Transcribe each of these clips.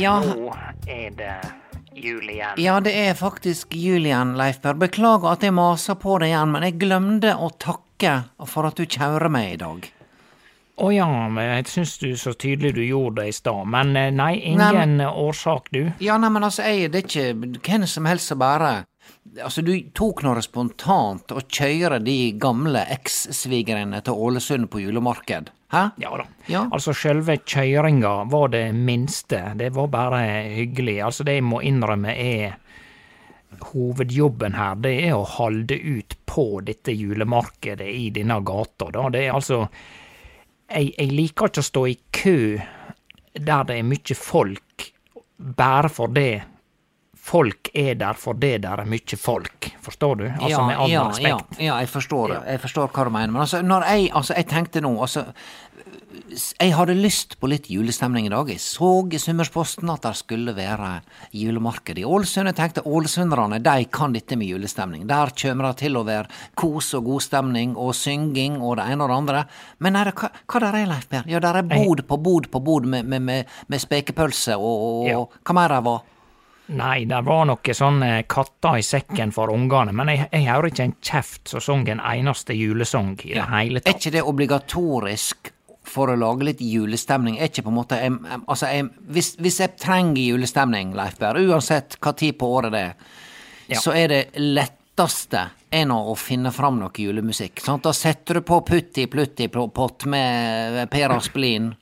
Ja. nå er det jul igjen. Ja, det er faktisk jul igjen, Leif Beklager at jeg maser på deg igjen, men jeg glemte å takke for at du kjører meg i dag. Å ja, men jeg syns du så tydelig du gjorde det i stad. Men nei, nei, Nei, ingen men- eh, årsak, du. Ja, nei, men altså, jeg, det er ikke hvem som helst som bare Altså, du tok noe spontant å kjøre de gamle eks-svigerne til Ålesund på julemarked. Hæ? Ja da. Ja. Altså, sjølve kjøringa var det minste. Det var bare hyggelig. Altså, det jeg må innrømme er Hovedjobben her, det er å holde ut på dette julemarkedet i denne gata, da. Det er altså jeg, jeg liker ikke å stå i kø der det er mye folk, bare for det folk er der fordi det er mye folk. Forstår du? Altså med all ja, respekt. Ja, ja, jeg forstår det. Jeg forstår hva du mener. Men altså, når jeg, altså, jeg tenkte nå altså, Jeg hadde lyst på litt julestemning i dag. Jeg så i Summersposten at det skulle være julemarked i Ålesund. Jeg tenkte ålesunderne de kan dette med julestemning. Der kommer det til å være kos og god stemning og synging og det ene og det andre. Men er det, hva, hva der er, Leif Per? Ja, der er bod på bod på bod med, med, med, med spekepølse og, og, Ja. og hva mer det var? Nei, det var noe sånn eh, katter i sekken for ungene, men jeg, jeg hører ikke en kjeft som sang en eneste julesang i det hele tatt. Er ikke det obligatorisk for å lage litt julestemning? Er ikke på en måte jeg, jeg, Altså, jeg, hvis, hvis jeg trenger julestemning, Leif Berr, uansett hva tid på året det er, Ja. så er det letteste enn å finne fram noe julemusikk. Sant? Da setter du på Putti Plutti Pott med Per Aspelin.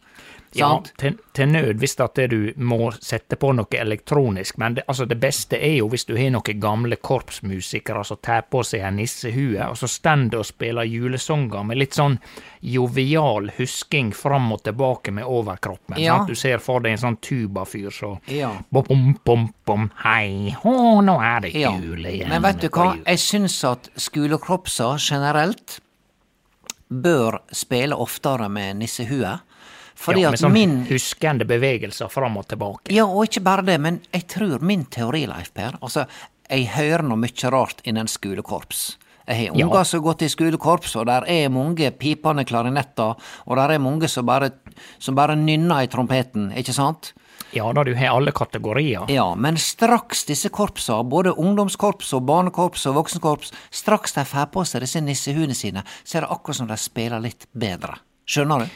Ja, til, til nød hvis at du må sette på noe elektronisk, men det, altså det beste er jo hvis du har noen gamle korpsmusikere som tar på seg en nissehue, og så stender og spiller julesanger med litt sånn jovial husking fram og tilbake med overkroppen. Ja. Sant? Du ser for deg en sånn tubafyr så Ja. bom, bom, bom, bom, hei, hå, nå er det Ja. jul igjen. Men vet du hva? Jeg syns at skolekropser generelt bør spille oftere med nissehue. Fordi ja, med sånn min huskende bevegelser fram og tilbake. Ja, og ikke bare det, men jeg tror min teori, Leif Per Altså, jeg hører nå mye rart innen skolekorps. Jeg har Ja. unger som har gått i skolekorps, og der er mange pipende klarinetter, og der er mange som bare, som bare nynner i trompeten, ikke sant? Ja da, du har alle kategorier. Ja, men straks disse korpsa, både ungdomskorps og barnekorps og voksenkorps, straks de får på seg disse nissehuene sine, så er det akkurat som de spiller litt bedre. Skjønner du?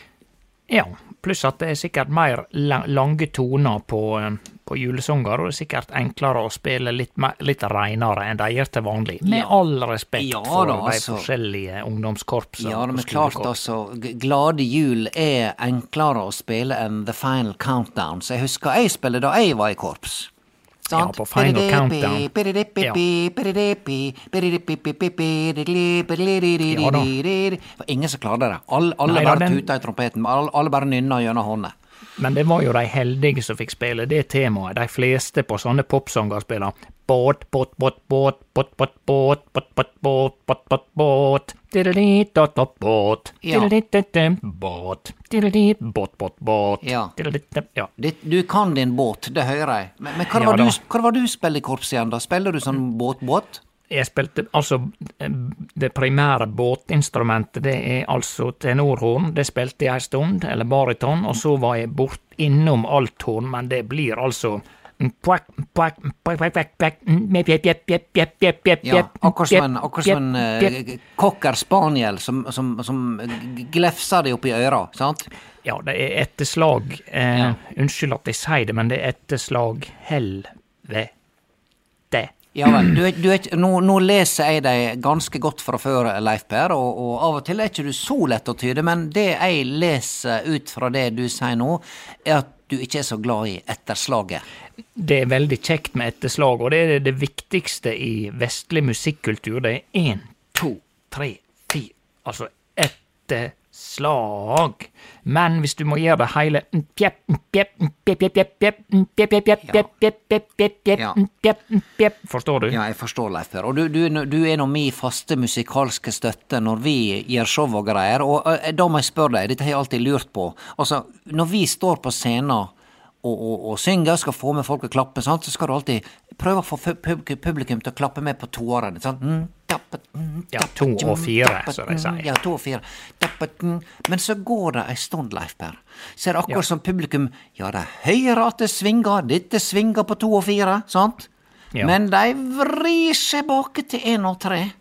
Ja, pluss at det er sikkert mer lange toner på, eh, på julesanger, og det er sikkert enklere å spille litt, litt reinere enn de gjør til vanlig. Med all respekt Ja for da, de altså. forskjellige ungdomskorpsene. Ja, men klart altså, Glade jul er enklere å spille enn The Final Countdown, så jeg husker jeg spilte da jeg var i korps. Ja, på Final Countdown. Ja. Ja da. Ingen som klarte det. Alle, alle Nei bare tuta i trompeten, alle, alle bare nynna gjennom hånda. Men det var jo de heldige som fikk spille det temaet. De fleste på sånne popsanger spiller båt, båt, båt, båt, båt, båt, båt, båt, båt, båt, båt, båt, båt, båt. Båt, båt, båt, Ja. båt, båt, båt, båt, Ja. du kan din båt, det hører jeg. Men, hva, var du, hva var du spilte i korps igjen, da? Spiller du sånn båt-båt? Jeg spilte altså eh, Det primære båtinstrumentet, det er altså tenorhorn. Det spilte jeg ei stund, eller bariton, og så var jeg bort innom althorn, men det blir altså Ja, akkurat som en, akkurat som en eh, cocker spaniel som, som, som glefser deg opp i øra, sant? Ja, det er etterslag. Eh, Ja. Unnskyld at jeg sier det, men det er etterslag helvete. Ja vel. Du, du er, nå, nå leser jeg deg ganske godt fra før, Leif Per, og, og av og til er ikke du så lett å tyde, men det jeg leser ut fra det du sier nå, er at du ikke er så glad i etterslaget. Det er veldig kjekt med etterslag, og det er det viktigste i vestlig musikkultur. Det er én, to, tre, fire. Altså etterslag slag. Men hvis du må gjøre det hele Forstår du? Ja, jeg forstår, Leif Og du, du, du er nå mi faste musikalske støtte når vi gjør show og greier. Og da må jeg spørre deg, dette har jeg alltid lurt på. Altså, når vi står på scenen og, og, og synger, skal få med folk å klappe, sant? så skal du alltid prøve å få publikum til å klappe med på toeren. Sant? Ja, to og mm, fire, som de mm, sier. Ja, to og fire. Mm. Men så går det ei stund, Leif Per. Så er det akkurat Ja. som publikum Ja, de hører at det svinger, dette svinger på to og fire, sant? Ja. Men de vrir seg bak til én og tre.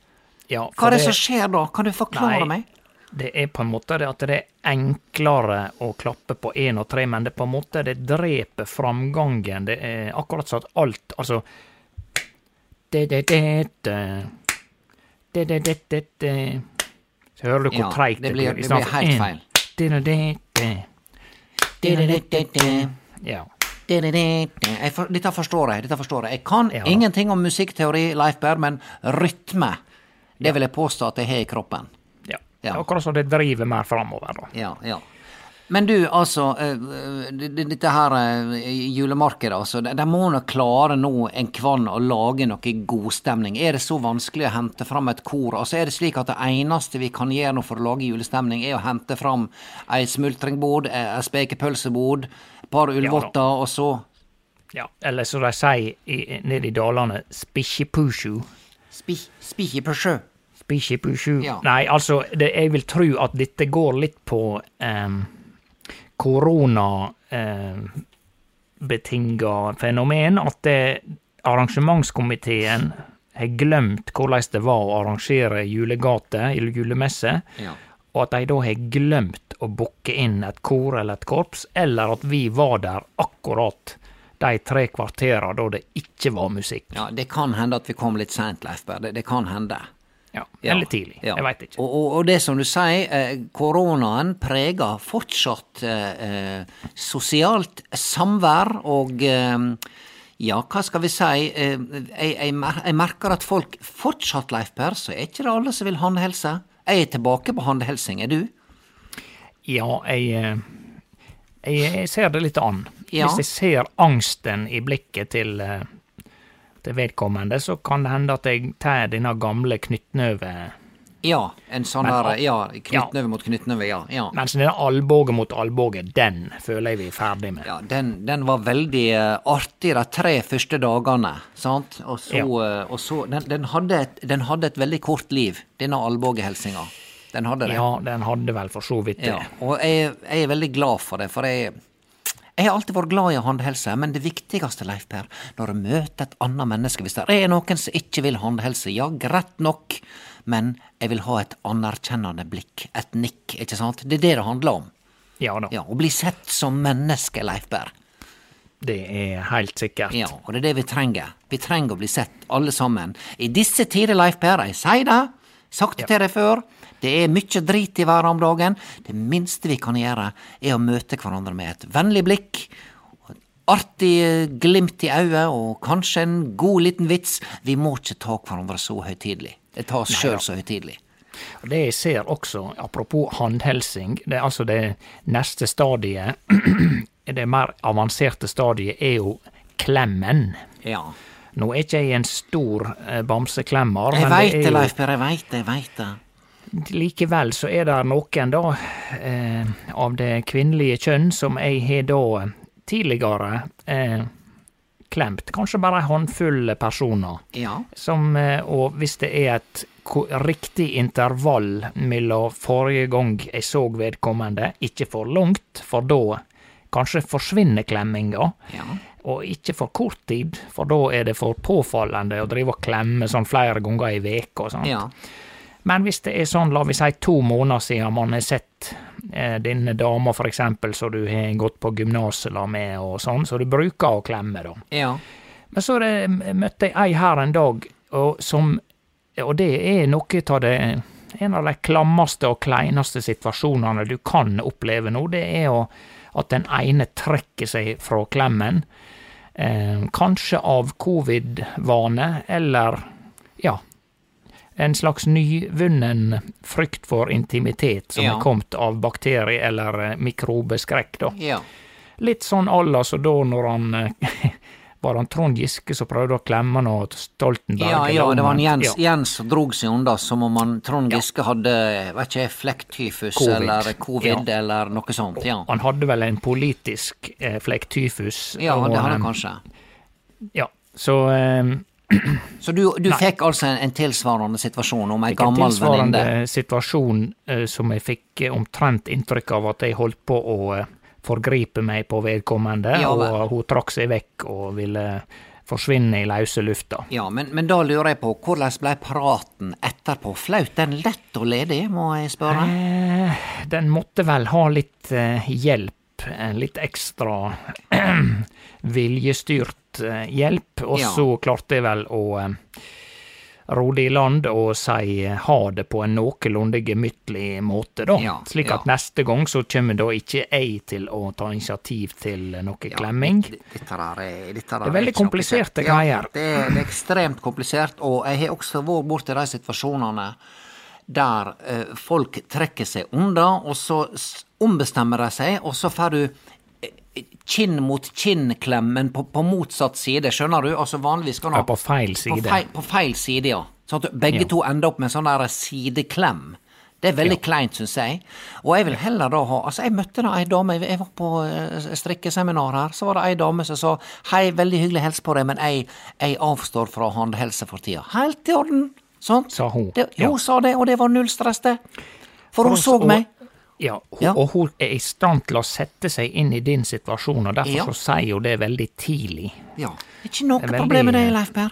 Ja, Hva er det som skjer da? Kan du forklare Nei, meg? Det er på en måte det at det er enklere å klappe på én og tre, men det på en måte det dreper framgangen. Det er akkurat sånn at alt Altså det, det, det, det, det, det, det, det, det. Så hører du hvor Ja, treigt det blir- det blir helt feil. Det, det, det, det. Ja. Dette forstår jeg. dette forstår Jeg Jeg kan Ja. ingenting om musikkteori, Leif Berr, men rytme, det vil jeg påstå at jeg har i kroppen. ja. Ja. Akkurat som det driver mer framover, da. Ja, ja. Men du, altså, eh, d- dette her eh, julemarkedet, altså, de må nå klare nå en kvann å lage noe godstemning. Er det så vanskelig å hente fram et kor? Altså, er det slik at det eneste vi kan gjøre nå for å lage julestemning, er å hente fram ei smultringbod, eh, ei spekepølsebod, et par ullvotter, og så Ja. Eller som de sier nede i dalene, spikkjepusju. spi- spikke på sjø? Spikkjepusju. Ja. Nei, altså, det, jeg vil tro at dette går litt på um, koronabetinga fenomen. At det, arrangementskomiteen har glemt hvordan det var å arrangere julegate eller julemesse. Ja. Og at de da har glemt å booke inn et kor eller et korps, eller at vi var der akkurat de tre kvartera da det ikke var musikk. Ja, det kan hende at vi kom litt seint, Leif. Det, det kan hende. Ja, Eller tidlig. ja. Jeg veit ikke. Og, og, og det som du sier, eh, koronaen preger fortsatt eh, eh, sosialt samvær og eh, ja, hva skal vi si, eh, jeg, jeg, jeg merker at folk fortsatt, Leif Per, så er ikke det alle som vil håndhelse. Jeg er tilbake på håndhelsing, er du? Ja, jeg, eh, jeg, jeg ser det litt an. Ja. Hvis jeg ser angsten i blikket til, til vedkommende, så kan det hende at jeg tar denne gamle knyttnøve Ja, en sånn der, ja, ja. knyttnøve mot knyttnøve, ja. ja. Mens denne albue mot albue, den føler jeg vi er ferdig med. Ja, den, den var veldig eh, artig de tre første dagene, sant? Og så, Ja. eh, og så den, den, hadde et, den hadde et veldig kort liv, denne albuehelsinga. Den hadde det. Ja, den hadde vel for så vidt det. Ja, og jeg, jeg er veldig glad for det, for jeg jeg har alltid vært glad i håndhelse, men det viktigste, Leif Per, når du møter et annet menneske Hvis det er noen som ikke vil håndhelse, ja, greit nok, men jeg vil ha et anerkjennende blikk, et nikk, ikke sant? Det er det det handler om. Ja da, Ja, Å bli sett som menneske, Leif Per. det er helt sikkert. Ja, og det er det vi trenger. Vi trenger å bli sett, alle sammen. I disse tider, Leif Per, jeg sier det, sagt til deg før, det er mye drit i verden om dagen. Det minste vi kan gjøre, er å møte hverandre med et vennlig blikk, og et artig glimt i øyet, og kanskje en god liten vits. Vi må ikke ta hverandre så høytidelig. Det tar oss sjøl så høytidelig. Det jeg ser også, apropos håndhelsing, det er altså det neste stadiet det mer avanserte stadiet er jo klemmen. Ja. Nå er ikke jeg en stor eh, bamseklemmer, Jeg veit det Leif Per, jeg veit det, jeg veit det. Likevel så er det noen, da, eh, av det kvinnelige kjønn som jeg har da tidligere eh, klemt. Kanskje bare ei håndfull personer. Ja. Som, eh, og hvis det er et riktig intervall mellom forrige gang jeg så vedkommende, ikke for langt, for da kanskje forsvinner klemminga. Ja. Og ikke for kort tid, for da er det for påfallende å drive og klemme sånn flere ganger i veka og sånt. ja. Men hvis det er sånn, la vi si to måneder siden man har sett eh, denne dama for eksempel, som du har gått på gymnaset med og sånn, så du bruker å klemme, da. Ja. Men så det, møtte jeg ei her en dag, og, som, og det er noe av det En av de klammeste og kleineste situasjonene du kan oppleve nå, det er å, at den ene trekker seg fra klemmen. Eh, kanskje av covid-vane, eller ja En slags nyvunnen frykt for intimitet som Ja. er kommet av bakterie- eller eh, mikrobeskrekk, da. ja. Litt sånn à la så da når han eh, Var han Trond Giske som prøvde å klemme han og Stoltenberg? Ja, ja, det var Jens, ja. Jens som drog seg unna som om han Trond Giske hadde vet ikke, flekktyfus Covid. eller covid Ja. eller noe sånt. Ja, Han hadde vel en politisk eh, flekktyfus. ja og, det hadde han eh, kanskje. Ja, så eh, Så du, du fikk altså en, en tilsvarende situasjon om ei venninne? en tilsvarende venninne? situasjon eh, som jeg fikk eh, omtrent inntrykk av at jeg holdt på å eh, forgripe meg på vedkommende, Ja og hun trakk seg vekk og ville forsvinne i løse lufta. Ja, men, men da lurer jeg på, hvordan blei praten etterpå? Flaut den lett og ledig, må jeg spørre? Eh, den måtte vel ha litt eh, hjelp, eh, litt ekstra viljestyrt eh, hjelp, og Ja. så klarte jeg vel å ro det i land og si eh, ha det på en noenlunde gemyttlig måte, da. Ja, Slik at ja. neste gang så kommer da ikke jeg til å ta initiativ til noe klemming. Dette der er, dette der Det er veldig kompliserte greier. Ja, det, det er ekstremt komplisert, og jeg har også vært borti de situasjonene der eh, folk trekker seg unna, og så ombestemmer de seg, og så får du kinn mot kinn-klemmen på, på motsatt side, skjønner du? Altså vanligvis kan du Ja, på feil På side. feil, på feil side, ja. Sånn at begge Ja. to ender opp med en sånn der sideklem. Det er veldig kleint, syns jeg. Og jeg vil heller da ha Altså, jeg møtte da ei dame, jeg var på eh, strikkeseminar her, så var det ei dame som sa hei, veldig hyggelig helse på deg, men jeg, jeg avstår fra håndhelse for tida. Helt i orden, sånt. Sa hun, Det, ja. sa det, og det var null stress, det. For hun oss- så og- meg. Ja, hun, Ja. og hun er i stand til å sette seg inn i din situasjon, og derfor Ja. så sier hun det veldig tidlig. Ja. Ikke noe Det veldig- problem med det, Leif Per.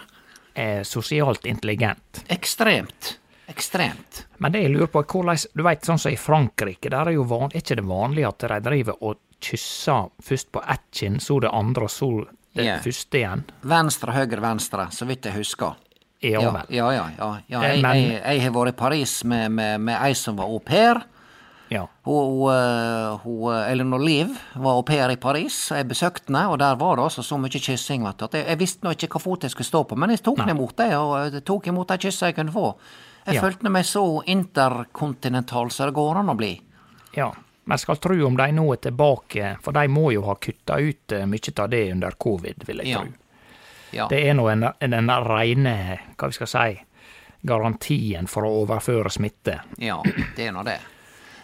Eh, sosialt intelligent. Ekstremt. Ekstremt. Men det jeg lurer på, er hvordan Du veit, sånn som i Frankrike, der er jo van, er ikke det vanlig at de driver og kysser først på ett kinn, så det andre, og så det yeah. første igjen? Venstre, høyre, venstre, så vidt jeg husker. Ja Ja, ja, ja. ja, ja. Eh, Jeg, jeg, jeg har vært i Paris med, med, med ei som var au pair. Ja. Hun, hun, eh, eh, Eleanor Liv var au pair i Paris. Jeg besøkte henne, og der var det altså så mye kyssing vet du, at jeg, jeg visste nå ikke hva fot jeg skulle stå på, men jeg tok den imot det, og jeg tok imot de kyssene jeg kunne få. Jeg Ja. følte meg så interkontinental som det går an å bli. ja. Men skal tru om de nå er tilbake, for de må jo ha kutta ut eh, mye av det under covid, vil jeg Ja. tru. Ja. Det er nå en, den reine, hva vi skal si, garantien for å overføre smitte. Ja, det er nå det.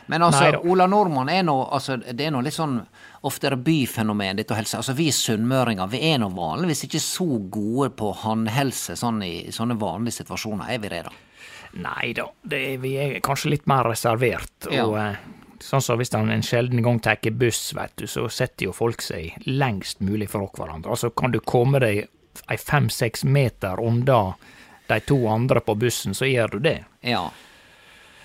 Men altså. Ola Nordmann er nå altså, Det er nå litt sånn oftere byfenomen, dette helse. Altså, vi sunnmøringer vi er nå vanligvis ikke så gode på håndhelse sånn i sånne vanlige situasjoner. Er vi det, da? Nei da, det er, vi er kanskje litt mer reservert. Ja. Og eh, sånn som hvis han en sjelden gang tar buss, vet du, så setter jo folk seg lengst mulig fra hverandre. Altså kan du komme deg ei fem-seks meter unna de to andre på bussen, så gjør du det. Ja.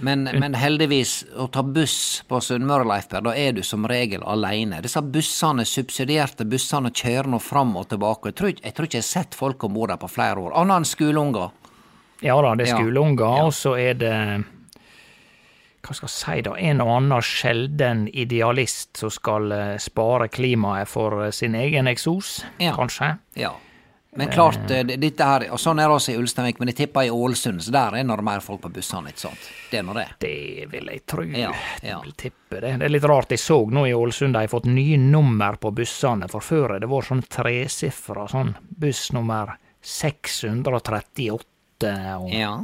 Men, men heldigvis, å ta buss på Sunnmøre, Leifberg, da er du som regel aleine. Disse bussene, subsidierte bussene, kjører nå fram og tilbake. Jeg tror, jeg tror ikke jeg har sett folk om bord der på flere år, annet enn skoleunger. Ja da, det er skoleunger, Ja. og så er det hva skal jeg si da, en og annen sjelden idealist som skal eh, spare klimaet for eh, sin egen eksos, Ja. kanskje. Ja. Men klart, eh, dette her, og sånn er det også i Ulsteinvik, men jeg tipper i Ålesund, så der er det mer folk på bussene, ikke sant? Det er nå det. Det vil jeg tro. Ja, ja. Jeg vil tippe det. Det er litt rart. Jeg så nå i Ålesund de har fått nye nummer på bussene. For før det vært sånn tresifra, sånn buss nummer 638 og Ja.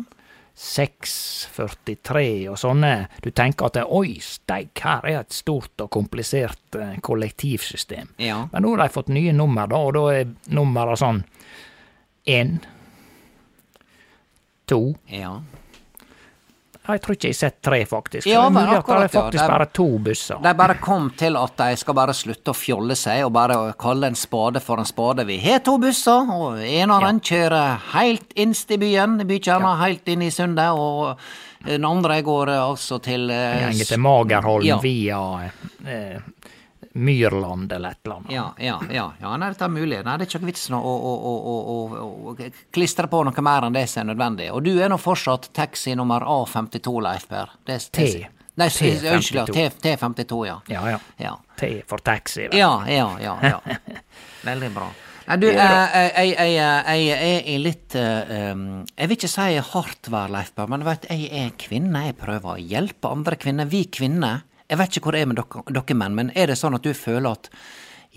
643 og sånne. Du tenker at oi, steik, her er et stort og komplisert eh, kollektivsystem. Ja. Men nå har de fått nye nummer, da, og da er nummeret sånn én, to Ja. Jeg tror ikke jeg har sett tre, faktisk. Ja, men mulig at det er faktisk ja. Bare to busser. De bare kom til at de skal bare slutte å fjolle seg og bare kalle en spade for en spade. Vi har to busser, og en av dem kjører helt innst i byen, bykjerna ja. helt inn i sundet, og den andre går altså til eh, Gjenger til Magerholm Ja. via eh, Myrland eller et eller annet. Ja, ja, ja, ja, nei, dette er mulig. Nei, det er ikke vitsen å, å, å, å, klistre på noe mer enn det som er nødvendig. Og du er nå fortsatt taxi nummer A52, Leif Per. Det, T. Nei, T52. unnskyld. T- T52, ja. Ja, ja. Ja. T for taxi. Vel. Ja, ja, ja. ja. Veldig bra. Nei, du, eh, jeg, er i litt eh, Jeg vil ikke si hardt vær, Leif Berr, men vet, jeg er kvinne. Jeg prøver å hjelpe andre kvinner. Vi kvinner. Jeg vet ikke hvor det er med dere, dere menn, men er det sånn at du føler at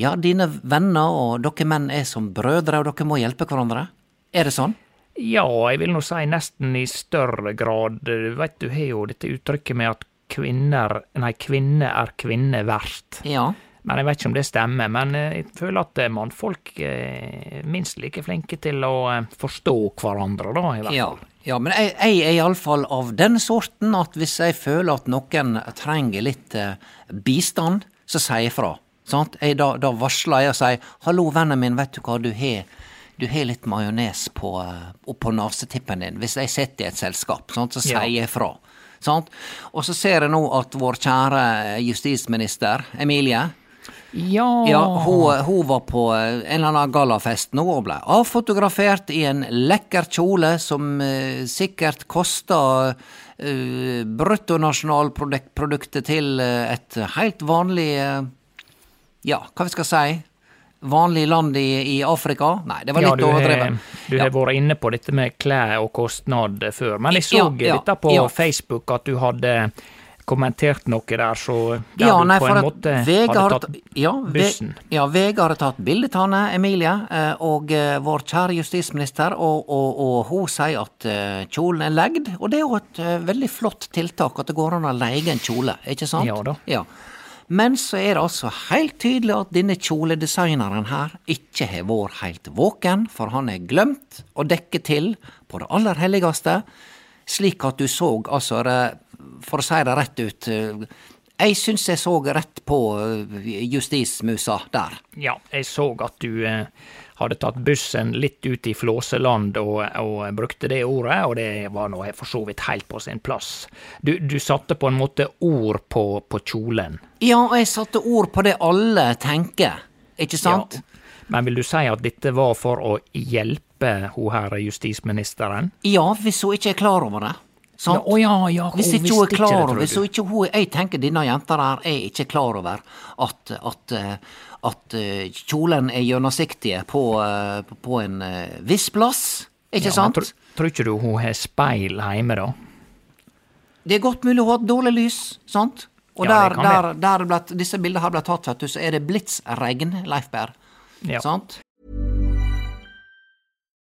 ja, dine venner og dere menn er som brødre, og dere må hjelpe hverandre? Er det sånn? Ja, jeg vil nå si nesten i større grad. Du vet, du har jo dette uttrykket med at kvinner Nei, kvinne er kvinne verdt. Ja. Men jeg vet ikke om det stemmer. Men eh, jeg føler at eh, mannfolk er minst like flinke til å eh, forstå hverandre, da, i hvert fall. ja men jeg, jeg er iallfall av den sorten at hvis jeg føler at noen trenger litt eh, bistand, så sier jeg fra. Sant? Jeg, da, da varsler jeg og sier 'hallo, vennen min, vet du hva, du har du har litt majones på, eh, på nesetippen din. Hvis jeg sitter i et selskap, sant, så Ja. sier jeg fra. Sant? Og så ser jeg nå at vår kjære justisminister, Emilie, Ja, ja, hun, hun var på eh, en eller annen gallafest nå og ble avfotografert i en lekker kjole som eh, sikkert kosta uh, bruttonasjonalproduktet til eh, et helt vanlig eh, Ja, hva vi skal si? Vanlig land i, i Afrika? Nei, det var ja, litt du har, overdrevet. du Ja. har vært inne på dette med klær og kostnad før, men jeg så Ja, ja, dette på ja. Facebook at du hadde kommentert noe der, så der Ja, du på en måte hadde tatt ja, Ve- bussen. Ja, Vegard har tatt bilde av henne, Emilie, eh, og eh, vår kjære justisminister, og, og, og hun sier at eh, kjolen er legd, og det er jo et veldig flott tiltak at det går an å leie en kjole, ikke sant? Ja da. Ja. Men så er det altså helt tydelig at denne kjoledesigneren her ikke har vært helt våken, for han er glemt å dekke til på det aller helligste, slik at du så altså For å si det rett ut eh, Jeg syns jeg så rett på eh, justismusa der. Ja, jeg så at du eh, hadde tatt bussen litt ut i flåseland og, og brukte det ordet, og det var nå for så vidt helt på sin plass. Du, du satte på en måte ord på, på kjolen. Ja, og jeg satte ord på det alle tenker, ikke sant? Ja. Men vil du si at dette var for å hjelpe hun her justisministeren? Ja, hvis hun ikke er klar over det. Sant? Ja, ja, ja, hvis ikke hun er klar det, over hun ikke hun, Jeg tenker denne jenta der er ikke klar over at, at, eh, at eh, kjolen er gjennomsiktige på, eh, på en viss plass. Ikke sant? Tror, tror ikke du hun har speil hjemme, da? Det er godt mulig hun har dårlig lys, sant? Og der, der, der ble, disse bildene her ble tatt, vet du, så er det blitsregn, Leif Berr. Ja. Sant?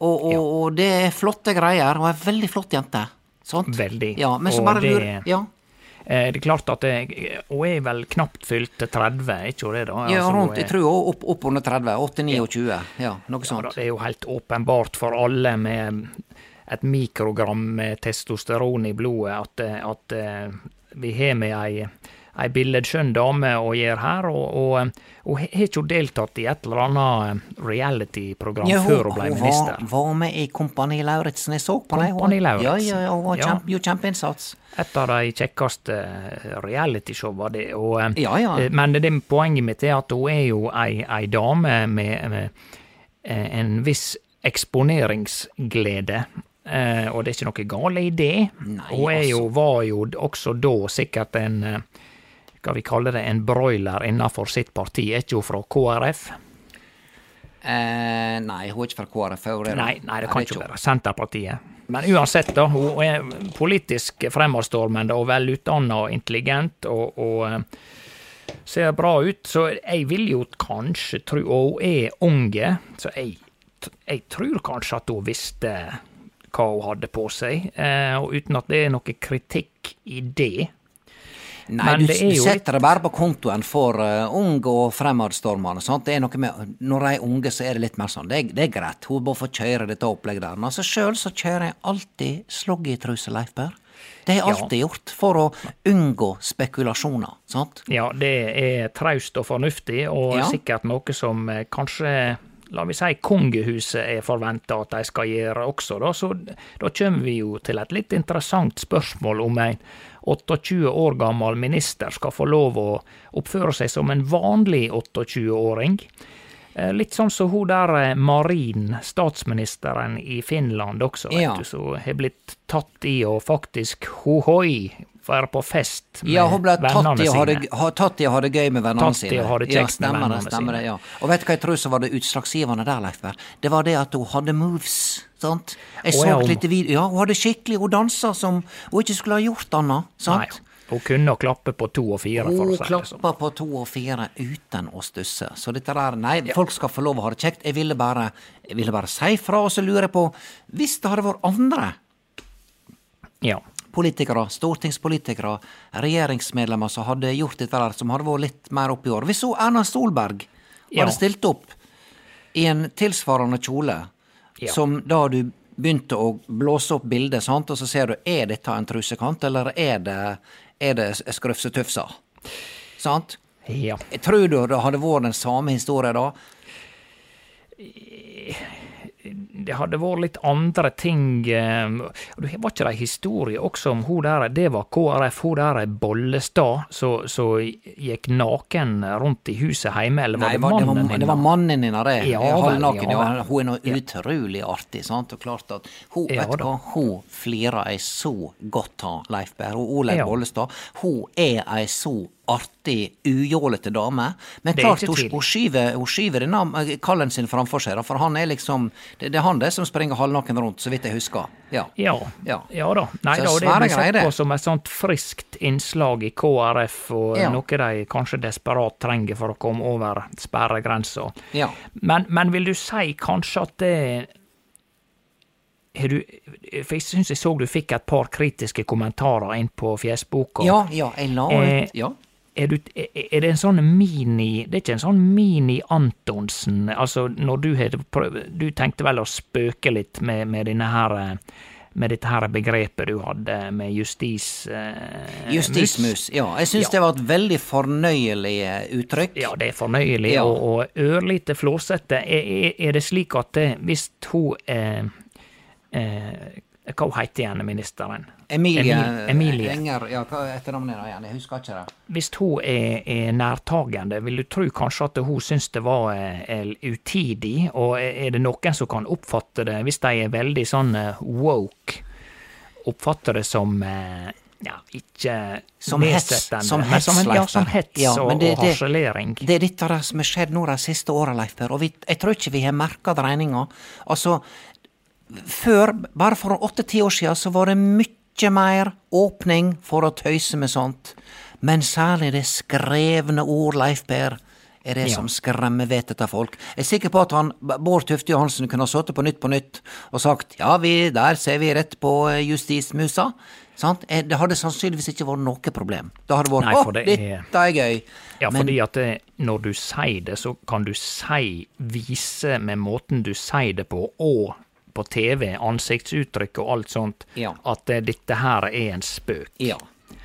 og, og, og det er flotte greier. Hun er en veldig flott jente. Sant? Veldig. Ja, men så bare det- lurer Ja, Eh, Det er klart at det, hun er vel knapt fylt 30, er ikke hun det? da? ja Altså, rundt, er- jeg tror hun opp, opp under 30. 8-29. Ja, noe Ja, da, sånt. det er jo helt åpenbart for alle med et mikrogram med testosteron i blodet at, at eh, vi har med ei, ei billedskjønn dame å gjøre her, og, og, eh, hun har ikke hun deltatt i et eller annet reality-program Ja, før hun ble hun minister. var, var med i Kompani Lauritzen. Jeg så på det. Hun- Kompani Lauritzen. Ja, ja, hun var kjempe, gjorde kjempeinnsats. Et av de kjekkeste realityshowene, var det. Og, eh, Ja, ja. eh, Men det poenget mitt er at hun er jo ei, ei dame med, med eh, en viss eksponeringsglede. Eh, og det er ikke noe galt i det. Nei, hun jo, altså. var jo også da sikkert en eh, Skal vi kalle det en broiler innenfor sitt parti? Er ikke hun fra KrF? Eh, nei, hun er ikke fra KrF. det? Nei, nei, det kan ikke hun. være Senterpartiet. Men uansett, da. Hun er politisk fremadstormende og velutdanna og intelligent og, og eh, ser bra ut. Så jeg vil jo kanskje tro Og hun er unge, så jeg, jeg tror kanskje at hun visste hva hun hadde på seg. Eh, og uten at det er noe kritikk i det. Nei, Men du, det du setter det bare på kontoen for uh, unge og fremadstormende. sant? Det er noe med, Når de er unge, så er det litt mer sånn. Det det er greit, hun bør få kjøre dette opplegget der. Men altså, sjøl så kjører jeg alltid sloggytruse, Leif Berr. Det har jeg Ja. alltid gjort, for å unngå spekulasjoner. sant? Ja, det er traust og fornuftig, og Ja. sikkert noe som eh, kanskje La vi si kongehuset er forventa at de skal gjøre også, da. Så da kommer vi jo til et litt interessant spørsmål om en 28 år gammel minister skal få lov å oppføre seg som en vanlig 28-åring. Eh, Litt sånn som hun der eh, Marin, statsministeren i Finland også, vet Ja. du, som har blitt tatt i å faktisk hohoi være på fest med Ja, hun ble tatt i å ha ha, i det gøy med vennene Tatt i sine. å ha det ja, kjekt med stemmer det, stemmer sine. det, ja. Og vet du hva jeg tror som var det utslagsgivende der, Leif Berr? Det var det at hun hadde moves. sant? Jeg så litt et lite video. Ja, hun hadde skikkelig Hun dansa som hun ikke skulle ha gjort annet. Sant? Nei, hun kunne klappe på to og fire, for å si det sånn. klappa på to og fire uten å stusse. Så dette der Nei, folk skal få lov å ha det kjekt. Jeg ville bare, jeg ville bare si fra, og så lurer jeg på Hvis det hadde vært andre Ja. Politikere, stortingspolitikere, regjeringsmedlemmer som hadde gjort dette der, som hadde vært litt mer oppe i år. Hvis hun Erna Solberg Ja. hadde stilt opp i en tilsvarende kjole, Ja. som da du begynte å blåse opp bildet, sant, og så ser du er dette en trusekant, eller er det, er det skrufsetufsa? Sant? ja. Tror du det hadde vært den samme historien da. Det hadde vært litt andre ting eh, Det var ikke det ei historie også om hun der Det var KrF, hun der Bollestad, som gikk naken rundt i huset hjemme, eller var Nei, det mannen var, det var mannen hennes, det. Ja Halvnaken. ja Ja, hun er nå Ja. utrolig artig, sant. Og klart at hun, Ja vet hva, hun flirer ei så godt av, Leif Berr. Og Olaug. Bollestad, hun er ei så artig, ujålete dame. Men klart, hun, skyver, hun skyver denne kallen sin framfor seg, for han er liksom Det, det er han det som springer halvnaken rundt, så vidt jeg husker. Ja. Ja, Ja. ja. da. Nei Så da, det blir sett på som et sånt friskt innslag i KrF, og Ja. noe de kanskje desperat trenger for å komme over sperregrensa. Ja. Men, men vil du si kanskje at det du, for Jeg syns jeg så du fikk et par kritiske kommentarer inn på Fjesboka. ja, ja, jeg la Eh, ut Ja. Er, du, er det en sånn mini Det er ikke en sånn mini-Antonsen? Altså, når du har Du tenkte vel å spøke litt med, med denne her eh, med dette her begrepet du hadde med justis... Eh, Justismus. Ja. Jeg syns Ja. det var et veldig fornøyelig eh, uttrykk. Ja, det er fornøyelig Ja. og, og ørlite flåsete. Er, er, er det slik at hvis hun eh, eh, Hva heter igjen, ministeren? Emilie, Emilie. Enger, ja, hva er etternavnet igjen? Jeg husker ikke det. Hvis hun er, er nærtagende, vil du tro kanskje at hun syns det var eh, utidig? Og er det noen som kan oppfatte det, hvis de er veldig sånn eh, woke, oppfatter det som eh, ja, ikke Som hets, som hets, som ja, som hets Ja, og, men det- og det- harselering. Det er dette som har skjedd nå de siste åra, Leif Per, og vi, jeg tror ikke vi har merka dreininga. Altså, før, bare for åtte-ti år siden, så var det mye mer åpning for å tøyse med sånt. Men særlig det skrevne ord, Leif Per, er det Ja. som skremmer vettet av folk. Jeg er sikker på at han, Bård Tufte Johansen kunne ha sittet på Nytt på Nytt og sagt ja, vi, der ser vi rett på eh, justismusa. Sant? Eh, Det hadde sannsynligvis ikke vært noe problem. Det hadde vært Nei, å, det er- dette er gøy. Ja, Men- fordi at det, når du sier det, så kan du si, vise med måten du sier det på, og på TV, ansiktsuttrykk og alt sånt, Ja. at eh, dette her er en spøk. Ja.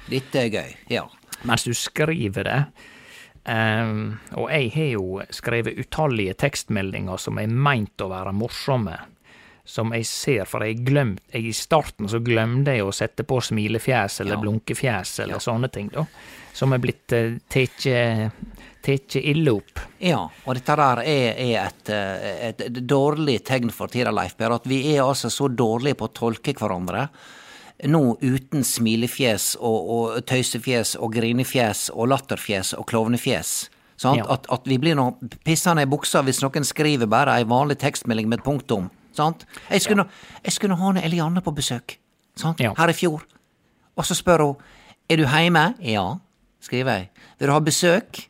Dette er gøy. Ja. Mens du skriver det. um, og jeg har jo skrevet utallige tekstmeldinger som er meint å være morsomme. Som jeg ser, for jeg glemt, jeg I starten så glemte jeg å sette på smilefjes eller Ja. blunkefjes eller sånne ting, da. Som er blitt uh, tatt ille opp. Ja, og dette der er, er et, eh, et, et dårlig tegn for tida, Leif Per, at vi er altså så dårlige på å tolke hverandre. Nå uten smilefjes og, og tøysefjes og grinefjes og latterfjes og klovnefjes. Ja. At, at vi blir nå pissende i buksa hvis noen skriver bare ei vanlig tekstmelding med et punktum. Sant? Jeg skulle, ja. jeg skulle ha Elianne på besøk sant? Ja. her i fjor. Og så spør hun er du heime. Ja, skriver jeg. Vil du ha besøk?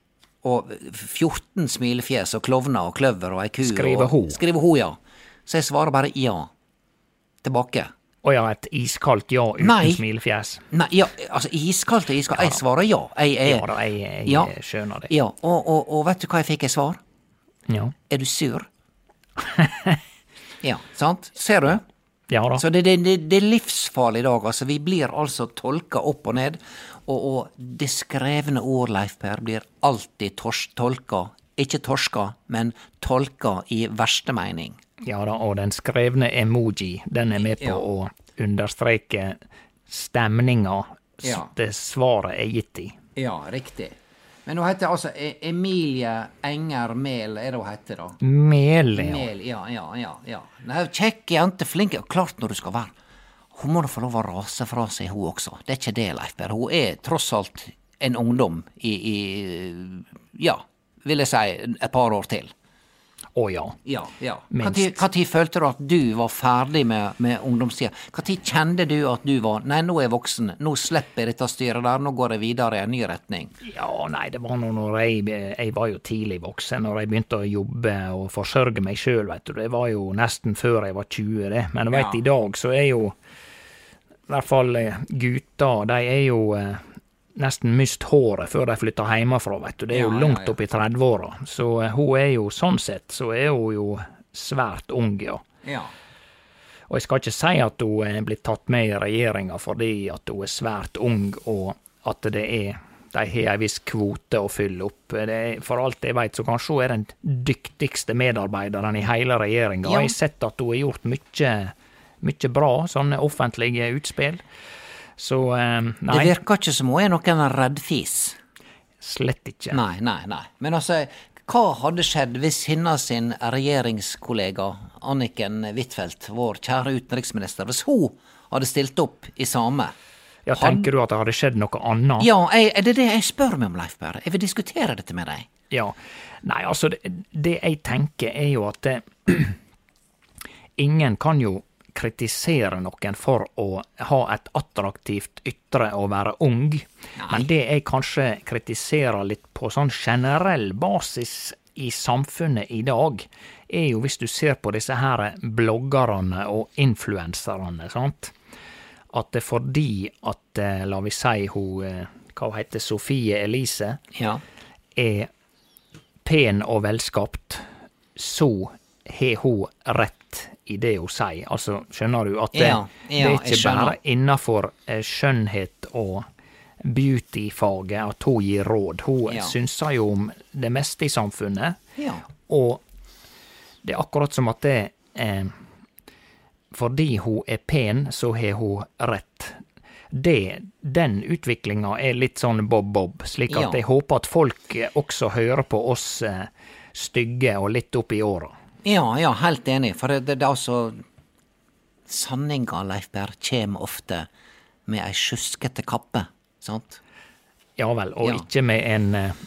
Og 14 smilefjes og klovner og kløver og ei ku. Skriver og. Skriver hun, ja. Så jeg svarer bare ja. Tilbake. Og ja, et iskaldt ja uten Nei. smilefjes. Nei, ja, altså iskaldt og iskaldt. Jeg svarer ja. Jeg, jeg, Ja da, jeg, jeg Ja. skjønner det. ja. Og, og, og vet du hva jeg fikk i svar? Ja, Er du sur? ja, sant? Ser du? ja da. Så det, det, det, det er livsfarlig i dag. Altså, vi blir altså tolka opp og ned. Og, og det skrevne ord, Leif Per, blir alltid tolka. Ikke torska, men tolka i verste mening. Ja da, og den skrevne emoji, den er med på Ja. å understreke stemninga Ja. det svaret er gitt i. Ja, riktig. Men hun heter altså E- Emilie Enger Mehl, er det hun heter, da? Mel, ja. Mel, ja, ja, ja. ja. Nei, Kjekk jente, flink. Klart når du skal være Hun må da få lov å rase fra seg, hun også. Det er ikke det, Leif Berr. Hun er tross alt en ungdom i, i Ja, vil jeg si, et par år til. Å ja. Ja, ja. Minst. Når følte du at du var ferdig med, med ungdomstida? Når kjente du at du var Nei, nå er jeg voksen, nå slipper jeg dette styret der, nå går jeg videre i en ny retning. Ja, nei, det var nå når jeg Jeg var jo tidlig voksen når jeg begynte å jobbe og forsørge meg sjøl, veit du. Det var jo nesten før jeg var 20, det. Men du veit, Ja. i dag så er jo i hvert fall gutter, de er jo eh, nesten mist håret før de flytter hjemmefra, vet du. Det er jo Ja, ja, langt ja. opp i 30-åra. Så eh, hun er jo sånn sett, så er hun jo svært ung, ja. Ja. Og jeg skal ikke si at hun er blitt tatt med i regjeringa fordi at hun er svært ung, og at det er de har en viss kvote å fylle opp. Det er, for alt jeg vet, så kanskje hun er den dyktigste medarbeideren i hele regjeringa. Ja. Jeg har sett at hun har gjort mye, mye bra, sånne offentlige utspill. Så eh, Det virker ikke som hun er noen reddfis. slett ikke. Nei, nei, nei. Men altså, hva hadde skjedd hvis hennes sin regjeringskollega Anniken Huitfeldt, vår kjære utenriksminister, hvis hun hadde stilt opp i same? Ja, tenker du at det hadde skjedd noe annet? Ja, jeg, er det det jeg spør meg om, Leif Berr? Jeg vil diskutere dette med deg. Ja. Nei, altså, det, det jeg tenker er jo at det, ingen kan jo kritisere noen for å ha et attraktivt ytre og være ung, men det jeg kanskje kritiserer litt på sånn generell basis i samfunnet i dag, er jo hvis du ser på disse her bloggerne og influenserne, sant, at det er fordi at, eh, la vi si hun, eh, hva heter, Sofie Elise, Ja. er pen og velskapt, så har hun rett i det hun sier. Altså, skjønner du at det, Ja, det er ikke bare innafor eh, skjønnhet og beauty-faget at hun gir råd. Hun Ja. synser jo om det meste i samfunnet, Ja. og det er akkurat som at det eh, Fordi hun er pen, så har hun rett. Det, den utviklinga er litt sånn bob-bob, slik at Ja. jeg håper at folk også hører på oss eh, stygge og litt opp i åra. Ja, ja, helt enig. For det, det, er altså Sanninga, Leif Berr, kjem ofte med ei sjuskete kappe, sant? Ja vel, og Ja. ikke med en eh,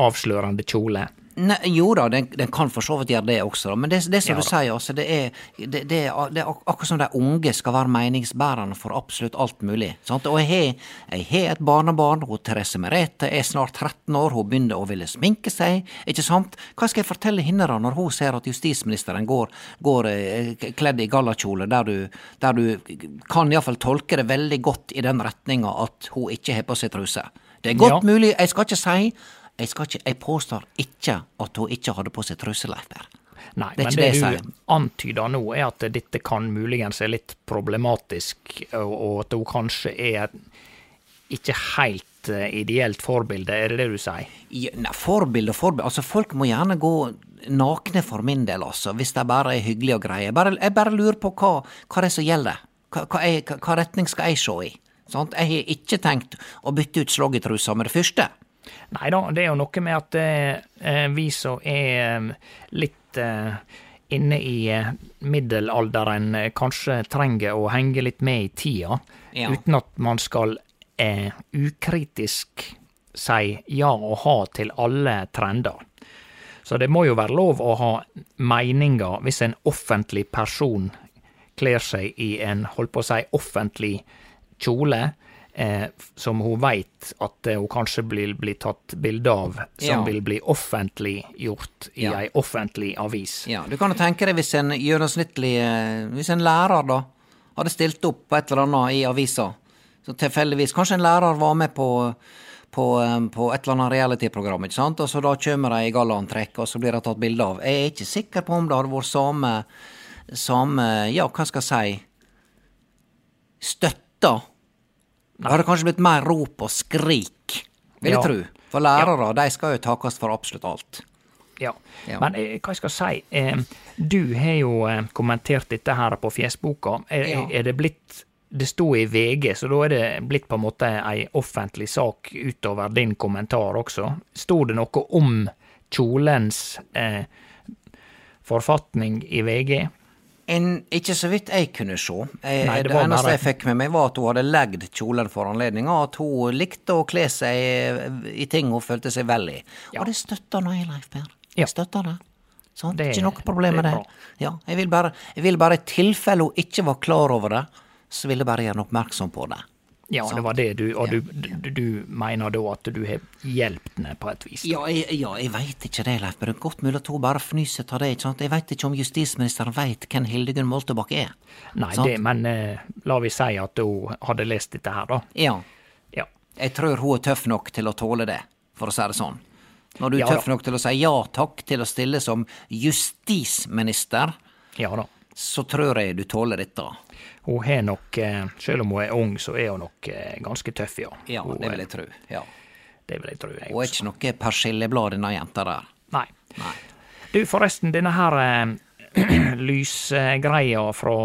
avslørende kjole. Nei, jo da, den, den kan for så vidt gjøre det også, men det, det som Ja du sier, altså, det er, det, det, er, det er akkurat som de unge skal være meningsbærende for absolutt alt mulig. Sant? Og jeg har, et barnebarn, hun Therese Merete er snart 13 år, hun begynner å ville sminke seg, ikke sant? Hva skal jeg fortelle henne da, når hun ser at justisministeren går, går eh, kledd i gallakjole, der du, der du kan iallfall tolke det veldig godt i den retninga at hun ikke har på seg truse. Det er godt Ja. mulig, jeg skal ikke si jeg, ikke, jeg påstår ikke at hun ikke hadde på seg truse, Nei, Det men det, det du antyder nå, er at dette kan muligens er litt problematisk, og, og at hun kanskje er ikke helt eh, ideelt forbilde, er det det du sier? Ja, nei, forbilde og forbilde Altså, folk må gjerne gå nakne for min del, altså, hvis de bare er hyggelige og greie. Bare, jeg bare lurer på hva, hva det er som gjelder. Hva, hva, jeg, hva retning skal jeg se i? Sant? Jeg har ikke tenkt å bytte ut sloggetrusa med det første. Nei da, det er jo noe med at eh, vi som er eh, litt eh, inne i eh, middelalderen, eh, kanskje trenger å henge litt med i tida, Ja. uten at man skal eh, ukritisk si ja og ha til alle trender. Så det må jo være lov å ha meninger hvis en offentlig person kler seg i en, holdt på å si, offentlig kjole, eh, som hun veit at eh, hun kanskje blir, blir tatt bilde av, som Ja. vil bli offentliggjort i Ja. ei offentlig avis. Ja, Du kan jo tenke deg hvis en gjennomsnittlig eh, Hvis en lærer da hadde stilt opp på et eller annet i avisa, så tilfeldigvis Kanskje en lærer var med på på, eh, på et eller annet reality-program, ikke sant? og så da kommer de i gallaantrekk, og så blir de tatt bilde av. Jeg er ikke sikker på om det hadde vært samme, samme ja, hva skal jeg si, støtta. Det hadde kanskje blitt mer rop og skrik, vil jeg Ja. tro. For lærere, de skal jo takast for absolutt alt. Ja. Ja. Men eh, hva jeg skal si, eh, du har jo eh, kommentert dette her på Fjesboka. Er, Ja. er det blitt Det sto i VG, så da er det blitt på en måte ei offentlig sak utover din kommentar også. Sto det noe om kjolens eh, forfatning i VG? En, ikke så vidt jeg kunne se. Jeg, Nei, det det eneste bare- jeg fikk med meg, var at hun hadde legd kjolen for anledninga, at hun likte å kle seg eh, i ting hun følte seg vel i. Ja. Og det støtter nå jeg, Leif Per. Ja. Støtter det. Sånn, Det- ikke noe problem med det. Ja, jeg vil bare, jeg vil bare i tilfelle hun ikke var klar over det, så vil jeg bare gjøre henne oppmerksom på det. Ja, Sant. det var det du Og Ja. du, du, du mener da at du har hjulpet henne på et vis? Ja, jeg, ja, jeg veit ikke det, Leif, men det er godt mulig at hun bare fnyser av det. ikke sant? Jeg veit ikke om justisministeren veit hvem Hildegunn Moltebakk er. Nei, det, men eh, la vi si at hun hadde lest dette her, da. Ja. Ja. Jeg tror hun er tøff nok til å tåle det, for å si det sånn. Når du er Ja tøff nok til å si ja takk til å stille som justisminister, Ja da. Så tror jeg du tåler dette. Hun har nok, eh, selv om hun er ung, så er hun nok eh, ganske tøff, ja. Ja, Hun, det vil eh, jeg tro. Ja. Det vil jeg tro, jeg Hun er ikke noe persilleblad, denne jenta der. Nei. Nei. Du, forresten, denne her lysgreia fra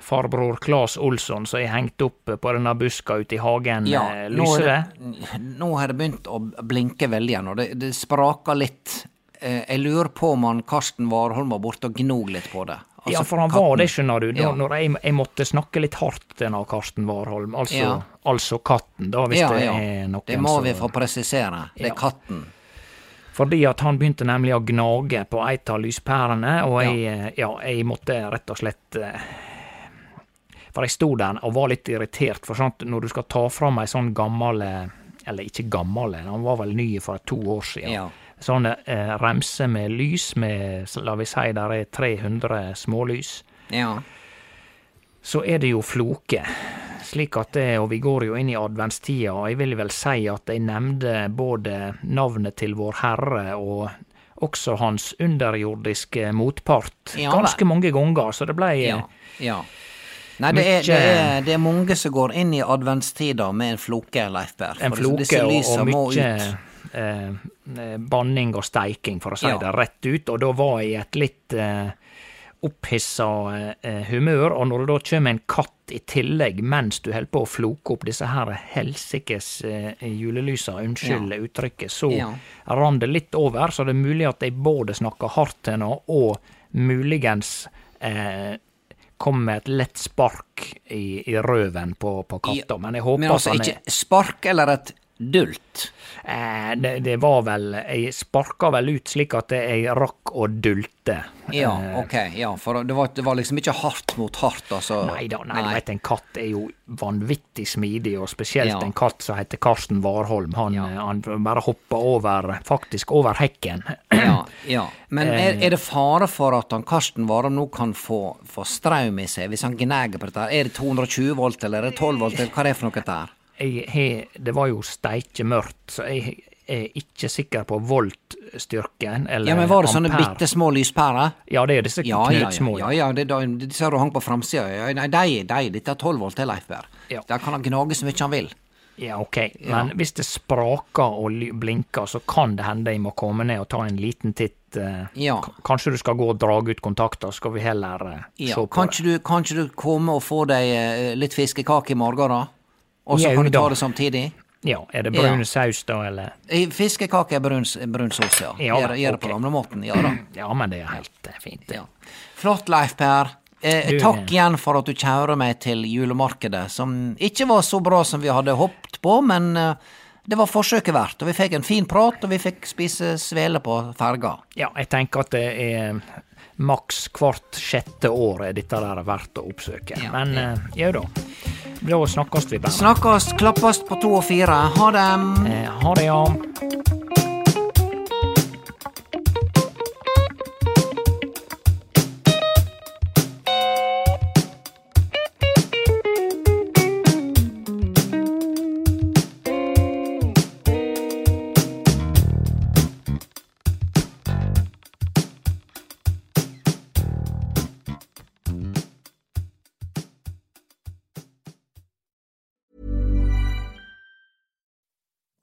farbror Claes Olsson som er hengt opp på denne buska ute i hagen, Ja, lyser det? nå har det begynt å blinke veldig igjen, og det, det spraker litt. Jeg lurer på om han Karsten Warholm var borte og gnog litt på det. Altså, ja, for han katten- var det, skjønner du. Når, Ja. Når jeg, jeg måtte snakke litt hardt til denne Karsten Warholm. Altså, Ja. altså katten, da, hvis Ja, det ja. er noen Det må så... vi få presisere. Det Ja. er katten. Fordi at han begynte nemlig å gnage på ei av lyspærene, og jeg, eh, ja, jeg måtte rett og slett eh, For jeg sto der og var litt irritert, for sant, når du skal ta fram ei sånn gammel eh, Eller ikke gammel, han var vel ny for to år siden. Ja. Sånn eh, remser med lys, med la vi si der er 300 smålys. Ja. Så er det jo floke. Slik at det, og vi går jo inn i adventstida, og jeg vil vel si at jeg nevnte både navnet til Vår Herre og også hans underjordiske motpart Ja, ganske mange ganger, så det ble Ja. ja. Nei, det er, det, er, det er mange som går inn i adventstida med en floke, Leif Berr. en For disse floke og, må mye ut. Eh, eh, banning og steiking, for å si Ja. det rett ut, og da var jeg i et litt eh, opphissa eh, humør, og når det da kommer en katt i tillegg mens du holder på å floke opp disse her helsikes eh, julelysa, unnskyld uttrykket, så Ja. rann det litt over, så det er mulig at jeg både snakker hardt til henne, og muligens eh, kom med et lett spark i, i røven på, på katta, men jeg håper Men altså han er ikke spark eller et Dult. Eh, det, det var vel Jeg sparka vel ut slik at jeg rakk å dulte. Ja, Eh, ok. Ja, for det var, det var liksom ikke hardt mot hardt, altså. Nei da, nei, vet en katt er jo vanvittig smidig, og spesielt Ja. en katt som heter Karsten Warholm. Han, Ja. eh, han bare hoppa over, faktisk over hekken. Ja, ja. Men er, Eh. er det fare for at han Karsten Warholm nå kan få, få strøm i seg hvis han gnager på dette? Er det 220 volt, eller er det 12 volt, eller hva er det for noe her? Jeg har det var jo steike mørkt, så jeg er ikke sikker på voltstyrken eller Ja, men var det sånne ampere. bitte små lyspærer? Ja, det er disse Ja, ja, ja. ja, ja det, da- disse du hang på framsida. Ja, nei, de, de, dette er 12 volt, det, Leif Berr. Ja. Der kan han gnage så mye han vil. Ja, ok, men hvis det spraker og blinker, så kan det hende jeg må komme ned og ta en liten titt. eh, Ja. Kanskje du skal gå og dra ut kontakter, skal vi heller eh, Ja, se på kan det. du, kan ikke du komme og få deg eh, litt fiskekake i morgen, da? Og så kan du ta det samtidig? Ja, er det Ja. brun saus da, eller? Eh, Fiskekake er brun, brun saus, ja. Ja, Gjør, okay. det på gamlemåten. Ja da. Ja, men det er helt eh, fint. Ja. Flott, Leif Per. Eh, Du- takk igjen for at du kjører meg til julemarkedet, som ikke var så bra som vi hadde håpet på, men eh, det var forsøket verdt. Og vi fikk en fin prat, og vi fikk spise svele på ferga. Ja, jeg tenker at det er maks hvert sjette år er dette der verdt å oppsøke. Ja, Men ja. eh, ja da. Da snakkes vi bare. Snakkes, klappes på to og fire. Ha det! Eh, ha det, ja.